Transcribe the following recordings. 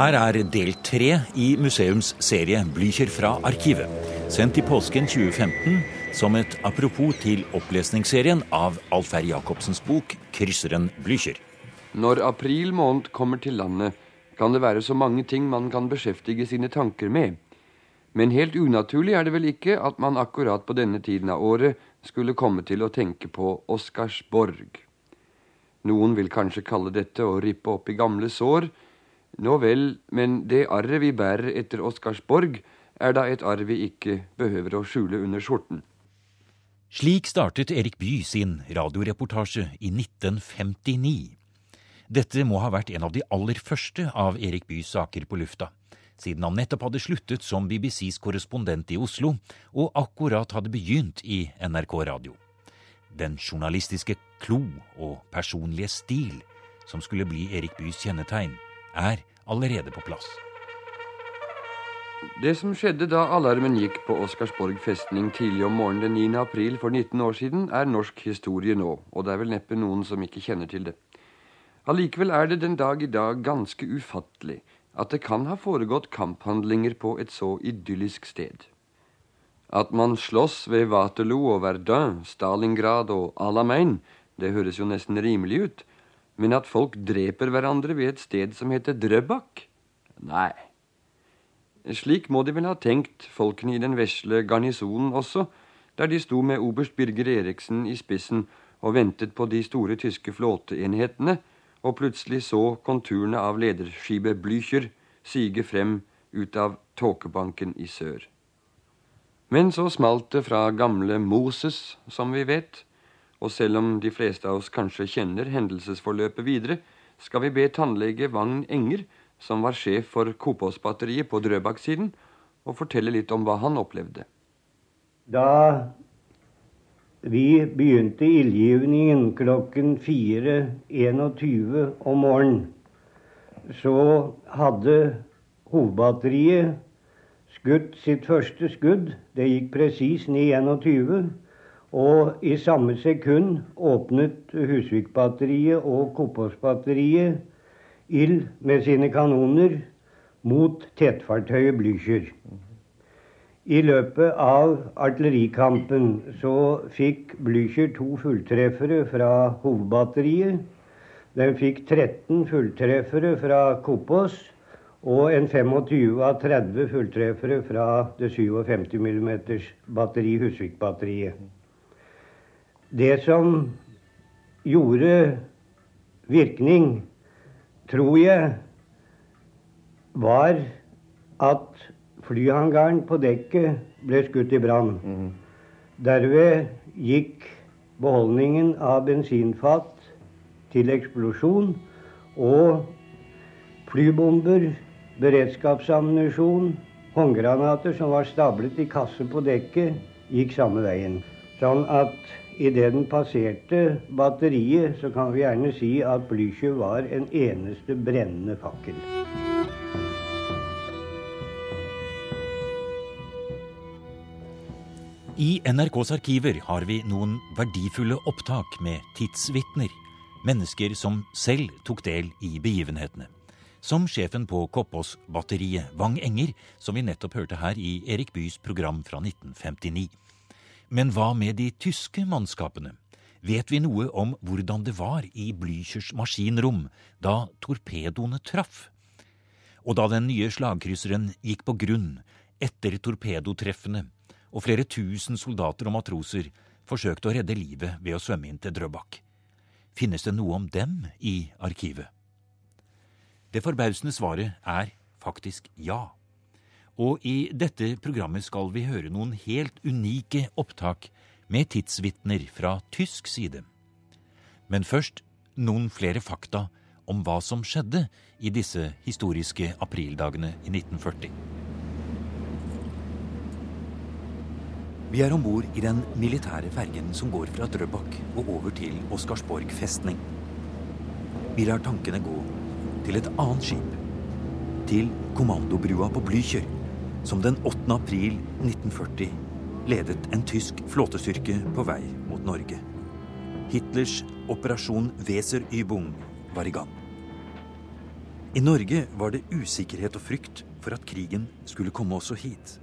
Her er del tre i museumsserie Blykjer fra arkivet. Sendt i påsken 2015 som et apropos til opplesningsserien av Alferd. Jacobsens bok 'Krysseren Blykjer'. Når april måned kommer til landet, kan det være så mange ting man kan beskjeftige sine tanker med. Men helt unaturlig er det vel ikke at man akkurat på denne tiden av året skulle komme til å tenke på Oscarsborg. Noen vil kanskje kalle dette å rippe opp i gamle sår, nå vel, men det arret vi bærer etter Oscarsborg, er da et arr vi ikke behøver å skjule under skjorten. Slik startet Erik Bye sin radioreportasje i 1959. Dette må ha vært en av de aller første av Erik Byes saker på lufta, siden han nettopp hadde sluttet som BBCs korrespondent i Oslo og akkurat hadde begynt i NRK Radio. Den journalistiske klo og personlige stil som skulle bli Erik Byes kjennetegn, er allerede på plass. Det som skjedde da alarmen gikk på Oscarsborg festning tidlig om morgenen den 9. april for 19 år siden, er norsk historie nå, og det er vel neppe noen som ikke kjenner til det. Allikevel er det den dag i dag ganske ufattelig at det kan ha foregått kamphandlinger på et så idyllisk sted. At man slåss ved Waterloo og Verdun, Stalingrad og Alamein, det høres jo nesten rimelig ut, men at folk dreper hverandre ved et sted som heter Drøbak? Nei. Slik må de vel ha tenkt, folkene i den vesle garnisonen også, der de sto med oberst Birger Eriksen i spissen og ventet på de store tyske flåteenhetene, og plutselig så konturene av lederskipet Blücher sige frem ut av tåkebanken i sør. Men så smalt det fra gamle Moses, som vi vet, og selv om de fleste av oss kanskje kjenner hendelsesforløpet videre, skal vi be tannlege Vagn Enger, som var sjef for Kopåsbatteriet på Drøbak-siden, og fortelle litt om hva han opplevde. Da vi begynte ildgivningen klokken 4.21 om morgenen, så hadde hovedbatteriet skutt sitt første skudd. Det gikk presis 9.21. Og i samme sekund åpnet Husvik-batteriet og Kopåsbatteriet ild med sine kanoner mot tettfartøyet Blücher. I løpet av artillerikampen så fikk Blücher to fulltreffere fra hovedbatteriet. Den fikk 13 fulltreffere fra Kopås og en 25 av 30 fulltreffere fra det 57 mm batteri Husvikbatteriet. Det som gjorde virkning, tror jeg, var at flyhangaren på dekket ble skutt i brann. Mm. Derved gikk beholdningen av bensinfat til eksplosjon, og flybomber, beredskapsammunisjon, håndgranater som var stablet i kasse på dekket, gikk samme veien. Sånn at Idet den passerte batteriet, så kan vi gjerne si at Blücher var en eneste brennende fakkel. I NRKs arkiver har vi noen verdifulle opptak med tidsvitner. Mennesker som selv tok del i begivenhetene. Som sjefen på Koppås-batteriet, Wang Enger, som vi nettopp hørte her i Erik Byes program fra 1959. Men hva med de tyske mannskapene? Vet vi noe om hvordan det var i Blüchers maskinrom da torpedoene traff? Og da den nye slagkrysseren gikk på grunn etter torpedotreffene, og flere tusen soldater og matroser forsøkte å redde livet ved å svømme inn til Drøbak. Finnes det noe om dem i arkivet? Det forbausende svaret er faktisk ja. Og i dette programmet skal vi høre noen helt unike opptak med tidsvitner fra tysk side. Men først noen flere fakta om hva som skjedde i disse historiske aprildagene i 1940. Vi er om bord i den militære fergen som går fra Drøbak og over til Oscarsborg festning. Vi lar tankene gå til et annet skip. Til kommandobrua på Blücher som den 8. april 1940 ledet en tysk flåtestyrke på vei mot Norge. Hitlers operasjon Weser-Übung var i gang. I Norge var det usikkerhet og frykt for at krigen skulle komme også hit.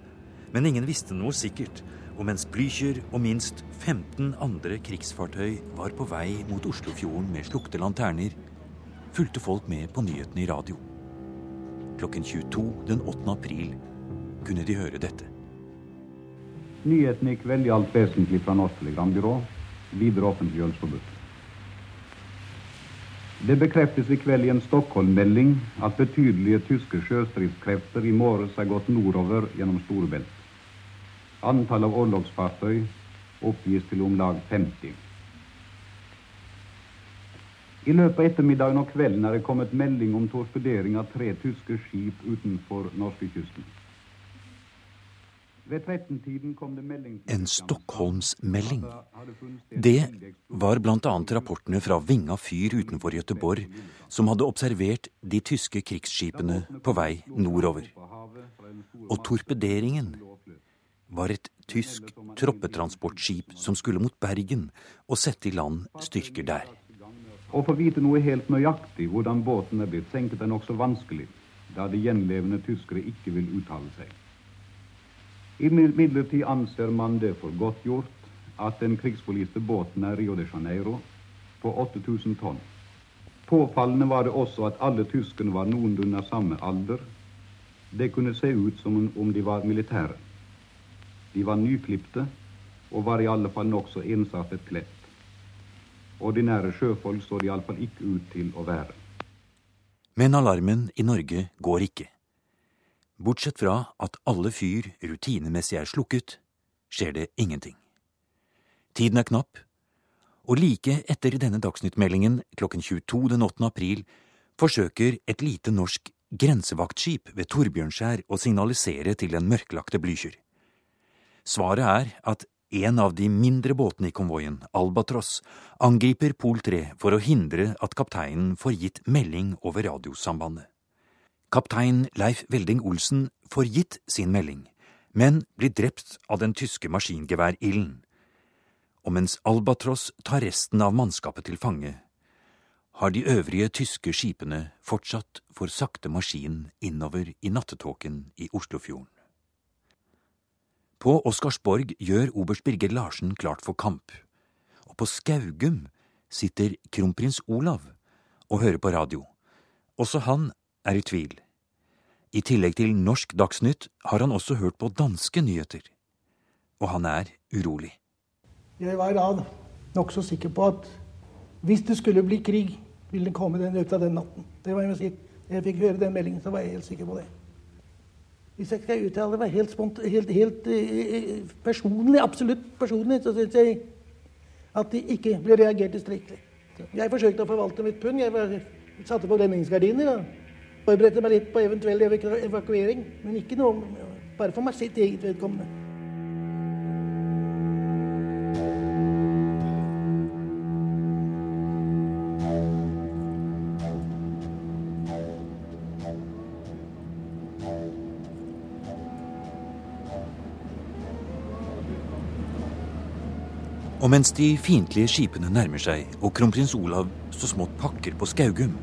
Men ingen visste noe sikkert, og mens Blücher og minst 15 andre krigsfartøy var på vei mot Oslofjorden med slukte lanterner, fulgte folk med på nyhetene i radio. Klokken 22 den 8. april kunne de høre dette. Nyhetene i kveld alt vesentlig fra Norsk Telegrambyrå. Videre offentliggjøres forbudt. Det bekreftes i kveld i en Stockholm-melding at betydelige tyske sjøstridskrefter i morges har gått nordover gjennom Storebelt. Antall av orlogsfartøy oppgis til om lag 50. I løpet av ettermiddagen og kvelden er det kommet melding om torpedering av tre tyske skip utenfor norskekysten. Ved 13-tiden kom det melding En Stockholmsmelding. Det var bl.a. rapportene fra Vinga fyr utenfor Gøteborg, som hadde observert de tyske krigsskipene på vei nordover. Og torpederingen var et tysk troppetransportskip som skulle mot Bergen og sette i land styrker der. Å få vite noe helt nøyaktig hvordan båten er blitt senket, er nokså vanskelig, da de gjenlevende tyskere ikke vil uttale seg. Imidlertid anser man det for godt gjort at den krigsforliste båten er Rio de Janeiro på 8000 tonn. Påfallende var det også at alle tyskerne var noenlunde av samme alder. Det kunne se ut som om de var militære. De var nyklipte og var i alle fall nokså ensartet kledt. Ordinære sjøfolk så de iallfall ikke ut til å være. Men alarmen i Norge går ikke. Bortsett fra at alle fyr rutinemessig er slukket, skjer det ingenting. Tiden er knapp, og like etter denne dagsnyttmeldingen klokken 22 den 8. april forsøker et lite norsk grensevaktskip ved Torbjørnskjær å signalisere til den mørklagte Blücher. Svaret er at en av de mindre båtene i konvoien, Albatross, angriper Pol 3 for å hindre at kapteinen får gitt melding over radiosambandet. Kaptein Leif Velding Olsen får gitt sin melding, men blir drept av den tyske maskingeværilden. Og mens Albatross tar resten av mannskapet til fange, har de øvrige tyske skipene fortsatt for sakte maskin innover i nattetåken i Oslofjorden. På Oscarsborg gjør oberst Birger Larsen klart for kamp, og på Skaugum sitter kronprins Olav og hører på radio. Også han er i tvil. I tillegg til norsk Dagsnytt har han også hørt på danske nyheter. Og han er urolig. Jeg var da nokså sikker på at hvis det skulle bli krig, ville det komme den ut av den natten. Det var jeg, jeg fikk høre den meldingen, så var jeg helt sikker på det. Hvis jeg skal uttale meg helt, helt, helt uh, personlig, absolutt personlig, så syns jeg at det ikke ble reagert tilstrekkelig. Jeg forsøkte å forvalte mitt pund. Jeg satte på blendingsgardiner og forberedte meg litt på eventuell evakuering. Men ikke noe bare for meg sitt eget vedkommende. Og mens de fiendtlige skipene nærmer seg og kronprins Olav så smått pakker på Skaugum,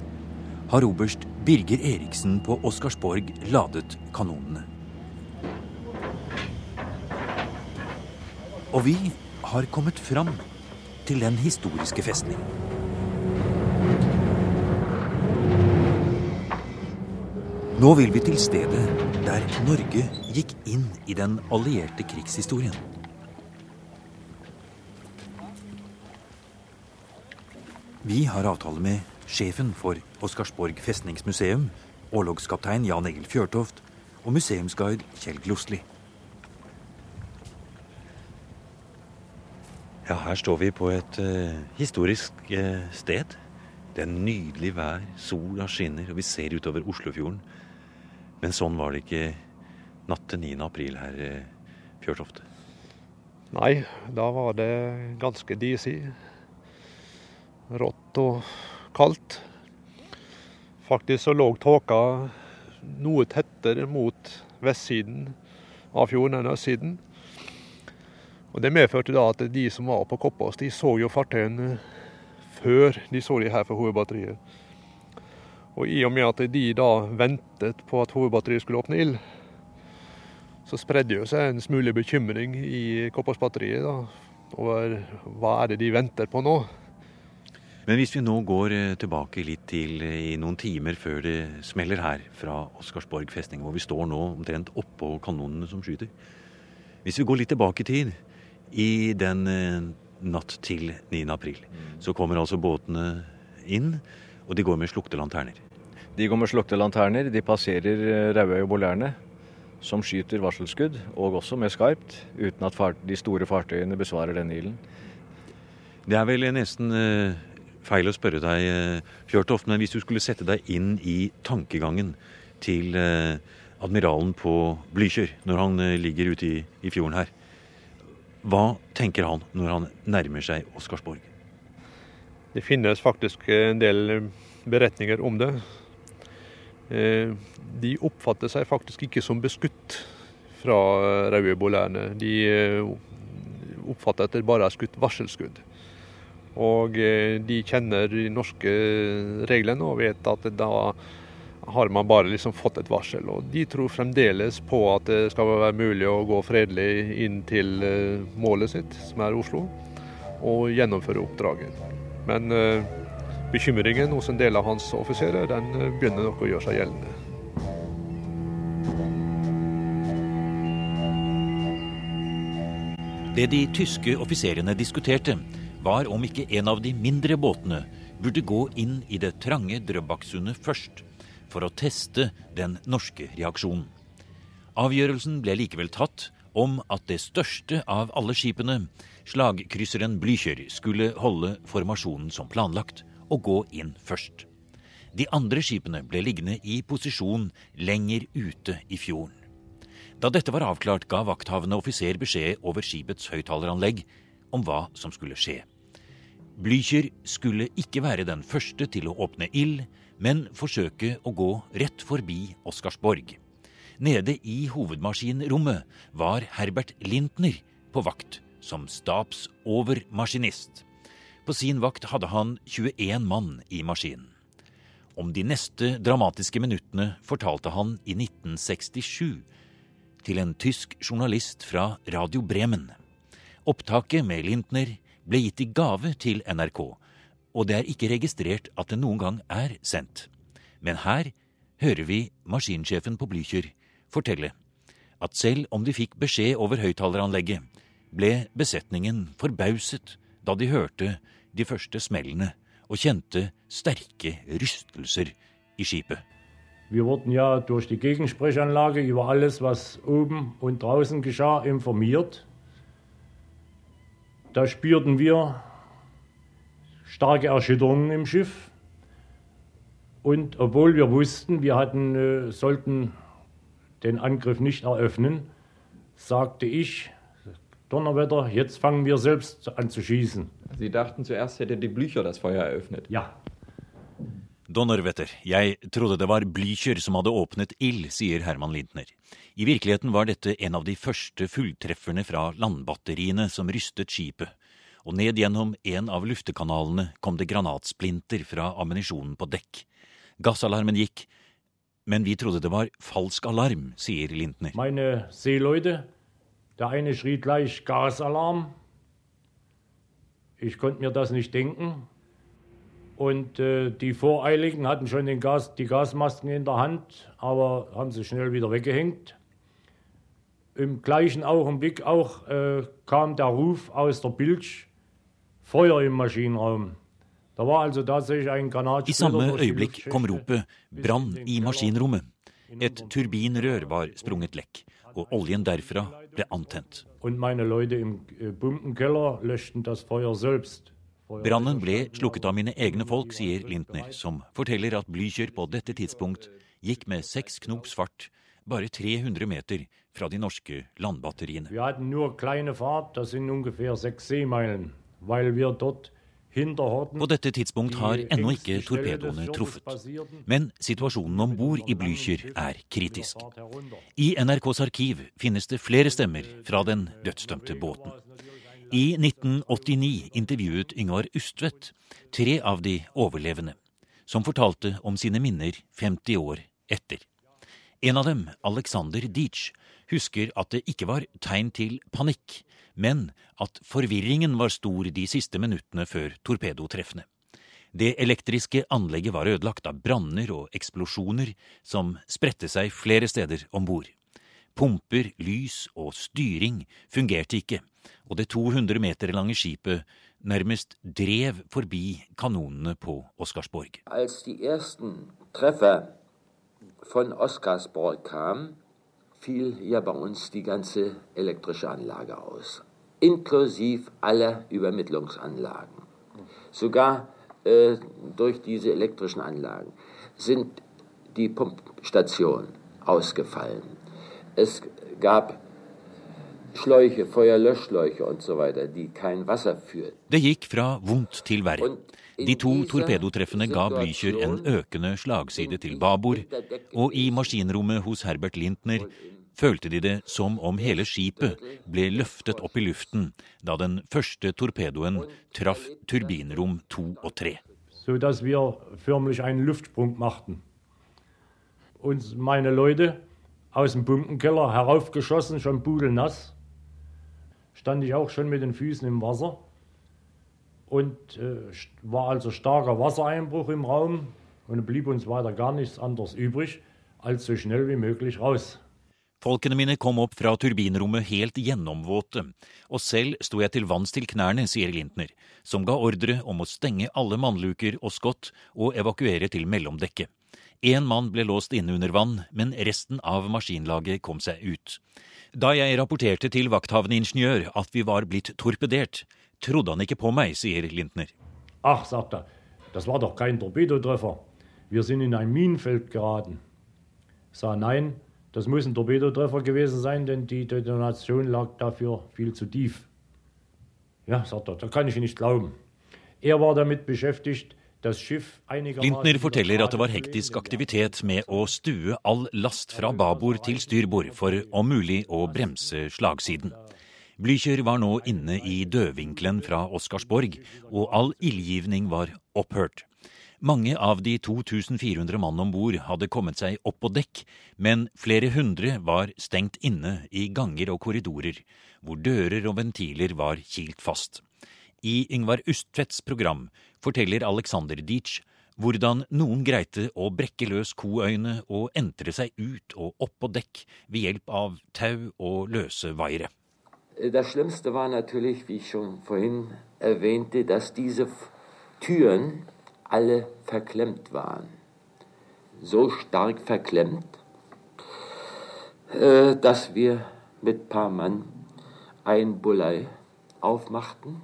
har oberst Birger Eriksen på Oscarsborg ladet kanonene. Og vi har kommet fram til den historiske festning. Nå vil vi til stedet der Norge gikk inn i den allierte krigshistorien. Vi har avtale med sjefen for Oscarsborg festningsmuseum, orlogskaptein Jan Egil Fjørtoft og museumsguide Kjell Glosli. Ja, her står vi på et uh, historisk uh, sted. Det er nydelig vær, sola skinner, og vi ser utover Oslofjorden. Men sånn var det ikke natt til 9. april her, uh, Fjørtoft. Nei, da var det ganske disig rått og kaldt. Faktisk så lå tåka noe tettere mot vestsiden av fjorden enn østsiden. Og Det medførte da at de som var på Koppås, de så jo fartøyene før de så de her for hovedbatteriet. Og i og med at de da ventet på at hovedbatteriet skulle åpne ild, så spredde jo seg en smule bekymring i Koppås-batteriet over hva er det de venter på nå. Men hvis vi nå går eh, tilbake litt til eh, i noen timer før det smeller her fra Oscarsborg festning, hvor vi står nå omtrent oppå kanonene som skyter Hvis vi går litt tilbake i tid, i den eh, natt til 9. april, så kommer altså båtene inn, og de går med slukte lanterner. De går med slukte lanterner. De passerer Rauøy og Bolærne, som skyter varselskudd, og også med skarpt, uten at de store fartøyene besvarer denne ilden. Det er vel nesten feil å spørre deg, eh, Fjørtoft, men hvis du skulle sette deg inn i tankegangen til eh, admiralen på Blykjør når han eh, ligger ute i, i fjorden her, hva tenker han når han nærmer seg Oscarsborg? Det finnes faktisk en del beretninger om det. De oppfatter seg faktisk ikke som beskutt fra Rauøybolærene. De oppfatter at det bare er skutt varselskudd. Og eh, de kjenner de norske reglene og vet at da har man bare liksom fått et varsel. Og de tror fremdeles på at det skal være mulig å gå fredelig inn til eh, målet sitt, som er Oslo, og gjennomføre oppdraget. Men uh, bekymringen hos en del av hans offiserer den begynner nok å gjøre seg gjeldende. Det de tyske offiserene diskuterte, var om ikke en av de mindre båtene burde gå inn i det trange Drøbaksundet først, for å teste den norske reaksjonen. Avgjørelsen ble likevel tatt om at det største av alle skipene, slagkrysseren Blykjør, skulle holde formasjonen som planlagt og gå inn først. De andre skipene ble liggende i posisjon lenger ute i fjorden. Da dette var avklart, ga vakthavende offiser beskjed over skipets høyttaleranlegg om hva som skulle skje. Blücher skulle ikke være den første til å åpne ild, men forsøke å gå rett forbi Oscarsborg. Nede i hovedmaskinrommet var Herbert Lintner på vakt som stabsovermaskinist. På sin vakt hadde han 21 mann i maskinen. Om de neste dramatiske minuttene fortalte han i 1967 til en tysk journalist fra Radio Bremen. Opptaket med Lintner ble gitt i gave til NRK, og det er ikke registrert at det noen gang er sendt. Men her hører vi maskinsjefen på Blykjør fortelle at selv om de fikk beskjed over høyttaleranlegget, ble besetningen forbauset da de hørte de første smellene og kjente sterke rystelser i skipet. Vi wurden ja durch die Gegensprechanlage über alles, was oben und draußen geschah, informiert. Da spürten wir starke Erschütterungen im Schiff. Und obwohl wir wussten, wir hatten, äh, sollten den Angriff nicht eröffnen, sagte ich, Donnerwetter, jetzt fangen wir selbst an zu schießen. Sie dachten zuerst hätte die Blücher das Feuer eröffnet? Ja. Donnerwetter, jeg trodde det var Blücher som hadde åpnet ild, sier Herman Lindner. I virkeligheten var dette en av de første fulltrefferne fra landbatteriene som rystet skipet, og ned gjennom en av luftekanalene kom det granatsplinter fra ammunisjonen på dekk. Gassalarmen gikk, men vi trodde det var falsk alarm, sier Lindner. Meine Seeleute, der eine schrie gleich Gasalarm. Ich konnte mir das nicht denken. Und äh, die Voreiligen hatten schon Gas, die Gasmasken in der Hand, aber haben sie schnell wieder weggehängt. Im gleichen Augenblick auch äh, kam der Ruf aus der Bilge, Feuer im Maschinenraum. Da war also tatsächlich ein I samme øyeblikk kom ropet 'brann i maskinrommet'. Et turbinrør var sprunget lekk, og oljen derfra ble antent. Und meine Leute im äh, Pumpenkeller löschten das Feuer selbst. Brannen ble slukket av mine egne folk, sier Lintner, som forteller at Blykjør på dette tidspunkt gikk med seks knops fart bare 300 meter fra de norske landbatteriene. Vi hadde nur kleine fart, das sind ungefähr seks seemeilen, weil wir dort på dette tidspunkt har ennå ikke torpedoene truffet. Men situasjonen om bord i Blücher er kritisk. I NRKs arkiv finnes det flere stemmer fra den dødsdømte båten. I 1989 intervjuet Yngvar Ustvedt tre av de overlevende. som fortalte om sine minner 50 år etter. En av dem, Alexander Dietsch, husker at det ikke var tegn til panikk, men at forvirringen var stor de siste minuttene før torpedotreffene. Det elektriske anlegget var ødelagt av branner og eksplosjoner som spredte seg flere steder om bord. Pumper, lys og styring fungerte ikke, og det 200 meter lange skipet nærmest drev forbi kanonene på Oscarsborg. Als de ersten Treffer von Oscarsborg kam, fiel ja bei uns die ganze elektrische Anlage aus, inklusive aller Übermittlungsanlagen. Sogar äh, durch diese elektrischen Anlagen sind die Pumpstationen ausgefallen. Es gab Schläuche, Feuerlöschschläuche und so weiter, die kein Wasser führen. Det gikk fra vondt til verre. De to torpedotreffene ga Blücher en økende slagside til babord, og i maskinrommet hos Herbert Lintner følte de det som om hele skipet ble løftet opp i luften da den første torpedoen traff turbinrom to og tre. So dass wir förmlich einen Luftsprung machten. Und meine Leute aus dem Bunkenkeller heraufgeschossen, schon pudelnass, stand ich auch schon mit den Füßen im Wasser und äh, war also starker Wassereinbruch im Raum und blieb uns weiter gar nichts anderes übrig, als so schnell wie möglich raus. Folkene mine kom opp fra turbinrommet helt gjennomvåte, og selv sto jeg til vanns til knærne, sier Lintner, som ga ordre om å stenge alle mannluker og skott og evakuere til mellomdekket. Én mann ble låst inne under vann, men resten av maskinlaget kom seg ut. Da jeg rapporterte til vakthavneingeniør at vi var blitt torpedert, trodde han ikke på meg, sier Lintner. Ach, sagt er, das war doch kein Torpedotreffer. Wir sind in ein Minenfeld geraten. Sa nein, das muss ein Torpedotreffer gewesen sein, denn die Detonation lag dafür viel zu tief. Ja, sagt er, da kann ich nicht glauben. Er war damit beschäftigt, Lintner forteller at det var hektisk aktivitet med å stue all last fra babord til styrbord for om mulig å bremse slagsiden. Blücher var nå inne i dødvinkelen fra Oscarsborg, og all ildgivning var opphørt. Mange av de 2400 mann om bord hadde kommet seg opp på dekk, men flere hundre var stengt inne i ganger og korridorer, hvor dører og ventiler var kilt fast. I Yngvar Ustvedts program forteller Alexander Dietsch hvordan noen greite å brekke løs koøyne og entre seg ut og opp på dekk ved hjelp av tau og løse vaiere. Det Schlimmste var natürlich, wie ich schon vorhin erwähnte, dass alle verklemmt waren. So stark verklemmt, äh, dass wir mit paar Mann ein Bullei aufmachten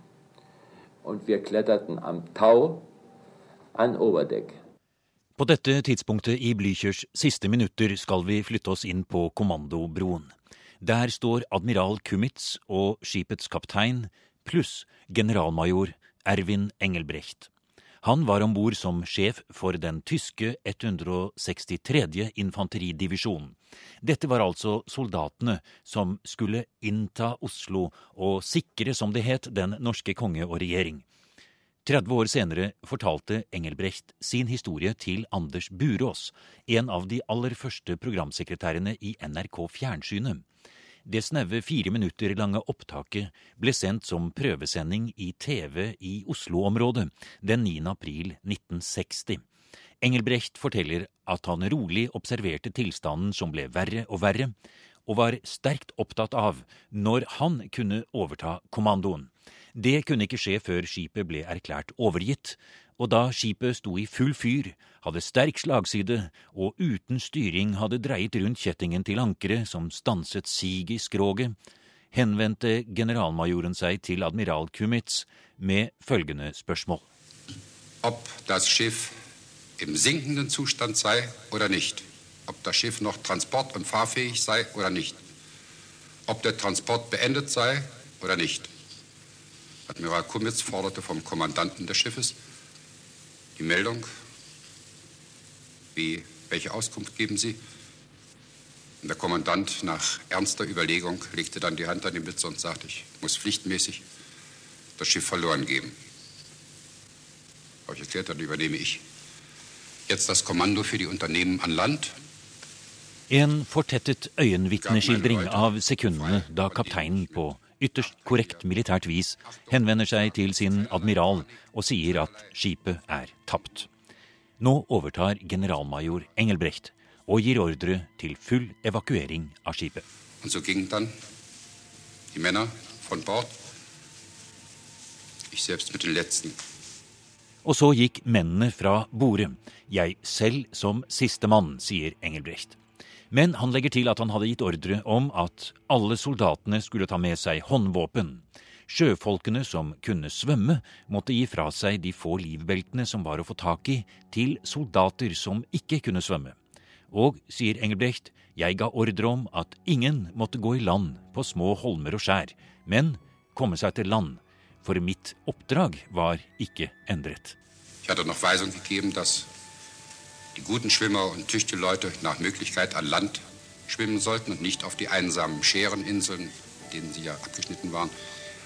und wir kletterten am Tau an Oberdeck. På dette tidspunktet i Blüchers siste minutter skal vi flytte oss inn på kommandobroen. Der står admiral Kumitz og skipets kaptein pluss generalmajor Erwin Engelbrecht. Han var om bord som sjef for den tyske 163. infanteridivisjonen. Dette var altså soldatene som skulle innta Oslo og sikre, som det het, den norske konge og regjering. 30 år senere fortalte Engelbrecht sin historie til Anders Burås, en av de aller første programsekretærene i NRK Fjernsynet. Det snaue fire minutter lange opptaket ble sendt som prøvesending i TV i Oslo-området den 9. april 1960. Engelbrecht forteller at han rolig observerte tilstanden som ble verre og verre, og var sterkt opptatt av når han kunne overta kommandoen. Det kunne ikke skje før skipet ble erklært overgitt, og da skipet sto i full fyr, hadde sterk slagside og uten styring hadde dreiet rundt kjettingen til ankeret som stanset siget i skroget, henvendte generalmajoren seg til admiral Kumitz med følgende spørsmål. Ob das Schiff im sinkenden Zustand sei oder nicht. Ob das Schiff noch transport- und fahrfähig sei oder nicht. Ob der Transport beendet sei oder nicht. Admiral Kumitz forderte vom Kommandanten des Schiffes die Meldung. Wie, welche Auskunft geben Sie? Und der Kommandant nach ernster Überlegung legte dann die Hand an den Blitzer und sagte, ich muss pflichtmäßig das Schiff verloren geben. Habe ich erklärt, dann übernehme ich. Jetzt das Kommando für die Unternehmen an Land. En fortettet øyenvitneskildring av sekundene da kapteinen på ytterst korrekt militært vis henvender seg til sin admiral og sier at skipet er tapt. Nå overtar generalmajor Engelbrecht og gir ordre til full evakuering av skipet. Og så gikk Männer von Bord. Den letzten. Og så gikk mennene fra borde, jeg selv som sistemann, sier Engelbrecht. Men han legger til at han hadde gitt ordre om at alle soldatene skulle ta med seg håndvåpen. Sjøfolkene som kunne svømme, måtte gi fra seg de få livbeltene som var å få tak i, til soldater som ikke kunne svømme. Og, sier Engelbrecht, jeg ga ordre om at ingen måtte gå i land på små holmer og skjær, men komme seg til land, for mitt oppdrag var ikke endret. Jeg hadde dass die guten Schwimmer und tüchtige Leute nach Möglichkeit an Land schwimmen sollten und nicht auf die einsamen Schäreninseln, denen sie ja abgeschnitten waren,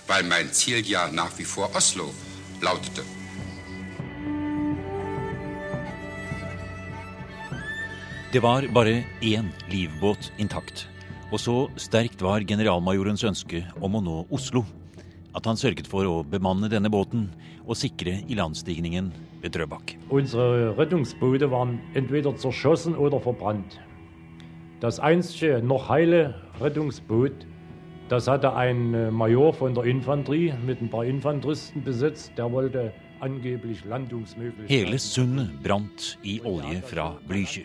weil mein Ziel ja nach wie vor Oslo lautete. Det var bare én livbåt intakt, og så sterkt var generalmajorens ønske om å nå Oslo at han sørget for å bemanne denne båten og sikre ilandstigningen ved Drøbak. Unsere Rettungsboote waren entweder zerschossen oder verbrannt. Das einzige noch heile Rettungsboot, das hatte ein äh, Major von der Infanterie mit ein paar Infanteristen besetzt. Der wollte angeblich Landungsmöglichkeiten. Hele sundet brant i olje fra Blücher,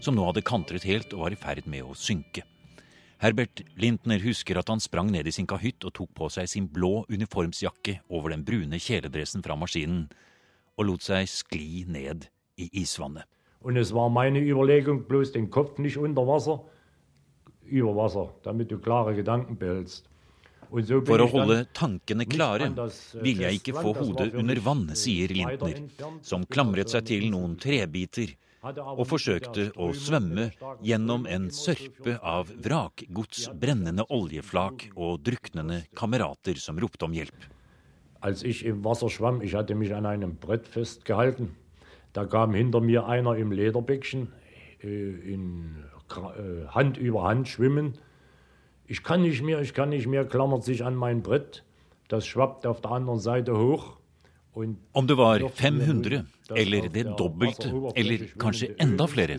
som nå hadde kantret helt og var i ferd med å synke. Herbert Lintner husker at han sprang ned i sin kahytt og tok på seg sin blå uniformsjakke over den brune kjeledressen fra maskinen, og lot seg skli ned i isvannet. Und es war meine Überlegung, bloß den Kopf nicht unter Wasser, über Wasser, damit du klare Gedanken behältst. For å holde tankene klare äh, ville jeg ikke få hodet under vann, äh, sier Lintner, som klamret seg til noen trebiter og forsøkte å svømme gjennom en sørpe av vrakgods, brennende oljeflak og druknende kamerater som ropte om hjelp. Als ich im Wasser schwamm, ich hatte mich an einem Brett festgehalten. Da kam hinter mir einer im Lederbäckchen äh, in äh, Hand über Hand schwimmen. Ich kann nicht mehr, ich kann nicht mehr, klammert sich an mein Brett. Das schwappt auf der anderen Seite hoch. Und Om det var klopfte mir 500, nun, dass eller det dobbelte, eller kanskje enda flere,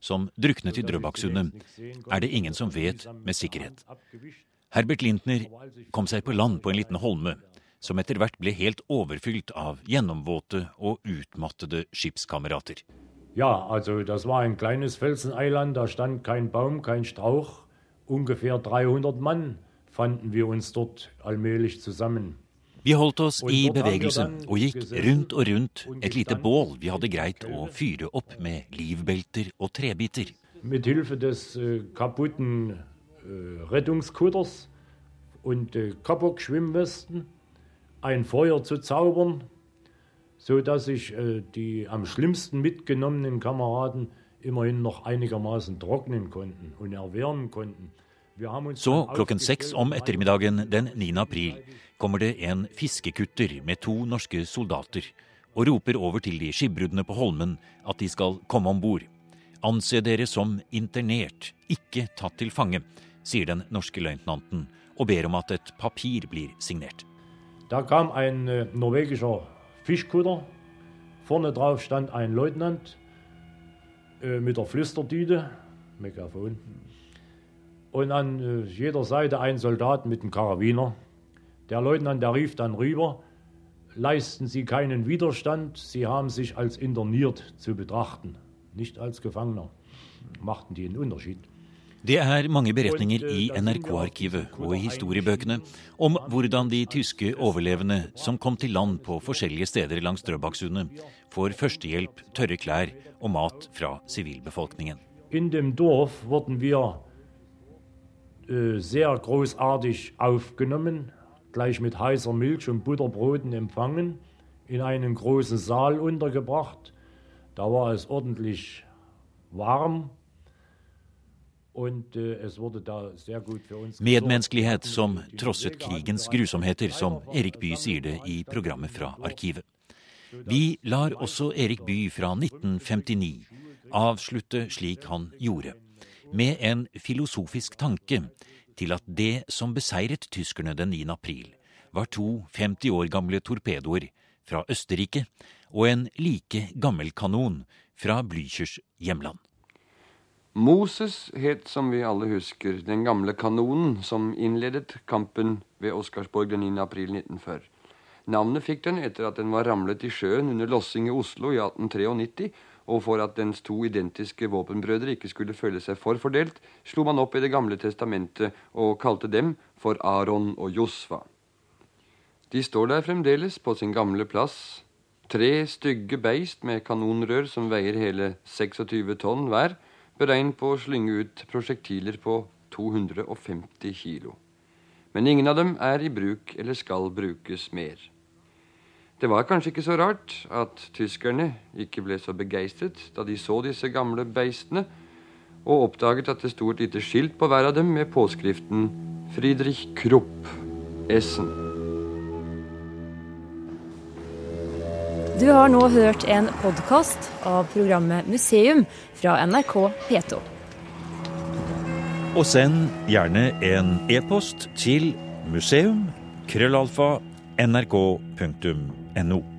som druknet i Drøbaksundet, er det ingen som vet med sikkerhet. Herbert Lintner kom seg på land på en liten holme, som etter hvert ble helt overfylt av gjennomvåte og utmattede skipskamerater. Ja, altså, det var en kleines Felseneiland, Der stand kein Baum, kein Strauch. Ungefähr 300 Mann fanden wir uns dort allmählich zusammen. Vi holdt oss i bevegelse og gikk rundt og rundt et lite bål vi hadde greit å fyre opp med livbelter og trebiter. Mit Hilfe des äh, kaputten äh, Rettungskutters und äh, Kapok-Schwimmwesten ein Feuer zu zaubern, so dass sich die am schlimmsten mitgenommenen Kameraden immerhin noch einigermaßen trocknen konnten und erwärmen konnten. Så klokken seks om ettermiddagen den 9. april kommer det en fiskekutter med to norske soldater og roper over til de skipbruddene på Holmen at de skal komme om bord. Anse dere som internert, ikke tatt til fange, sier den norske løytnanten og ber om at et papir blir signert. Da kom en norvegisk fiskekutter. Forne drauf stand en løytnant med der Flüsterdüte, Megafon. Und an äh, jeder Seite ein Soldat mit einem Karabiner. Der Leutnant, der rief dann rüber, leisten Sie keinen Widerstand, Sie haben sich als interniert zu betrachten, nicht als Gefangener. Machten die einen Unterschied. Det er mange beretninger i NRK-arkivet og i historiebøkene om hvordan de tyske overlevende som kom til land på forskjellige steder langs Drøbaksundet, får førstehjelp, tørre klær og mat fra sivilbefolkningen. In dem Dorf wurden wir äh, sehr großartig aufgenommen, gleich mit heißer Milch und Butterbroten empfangen, in einen großen Saal untergebracht. Da war es ordentlich warm und äh, es wurde da sehr gut für uns. Medmenneskelighet som trosset krigens grusomheter, som Erik Bye sier det i programmet fra arkivet. Vi lar også Erik Bye fra 1959 avslutte slik han gjorde, med en filosofisk tanke til at det som beseiret tyskerne den 9. april, var to 50 år gamle torpedoer fra Østerrike og en like gammel kanon fra Blüchers hjemland. Moses het, som vi alle husker, den gamle kanonen som innledet kampen ved Oscarsborg den 9. april 1940. Navnet fikk den etter at den var ramlet i sjøen under lossing i Oslo i 1893, og for at dens to identiske våpenbrødre ikke skulle føle seg forfordelt, slo man opp i Det gamle testamentet og kalte dem for Aron og Josfa. De står der fremdeles på sin gamle plass, tre stygge beist med kanonrør som veier hele 26 tonn hver, beregnet på å slynge ut prosjektiler på 250 kilo. Men ingen av dem er i bruk eller skal brukes mer. Det var kanskje ikke så rart at tyskerne ikke ble så begeistret da de så disse gamle beistene, og oppdaget at det sto et lite skilt på hver av dem med påskriften Friedrich Krupp Essen. Du har nå hørt en podkast av programmet Museum fra NRK P2. Og send gjerne en e-post til museum nrk.no.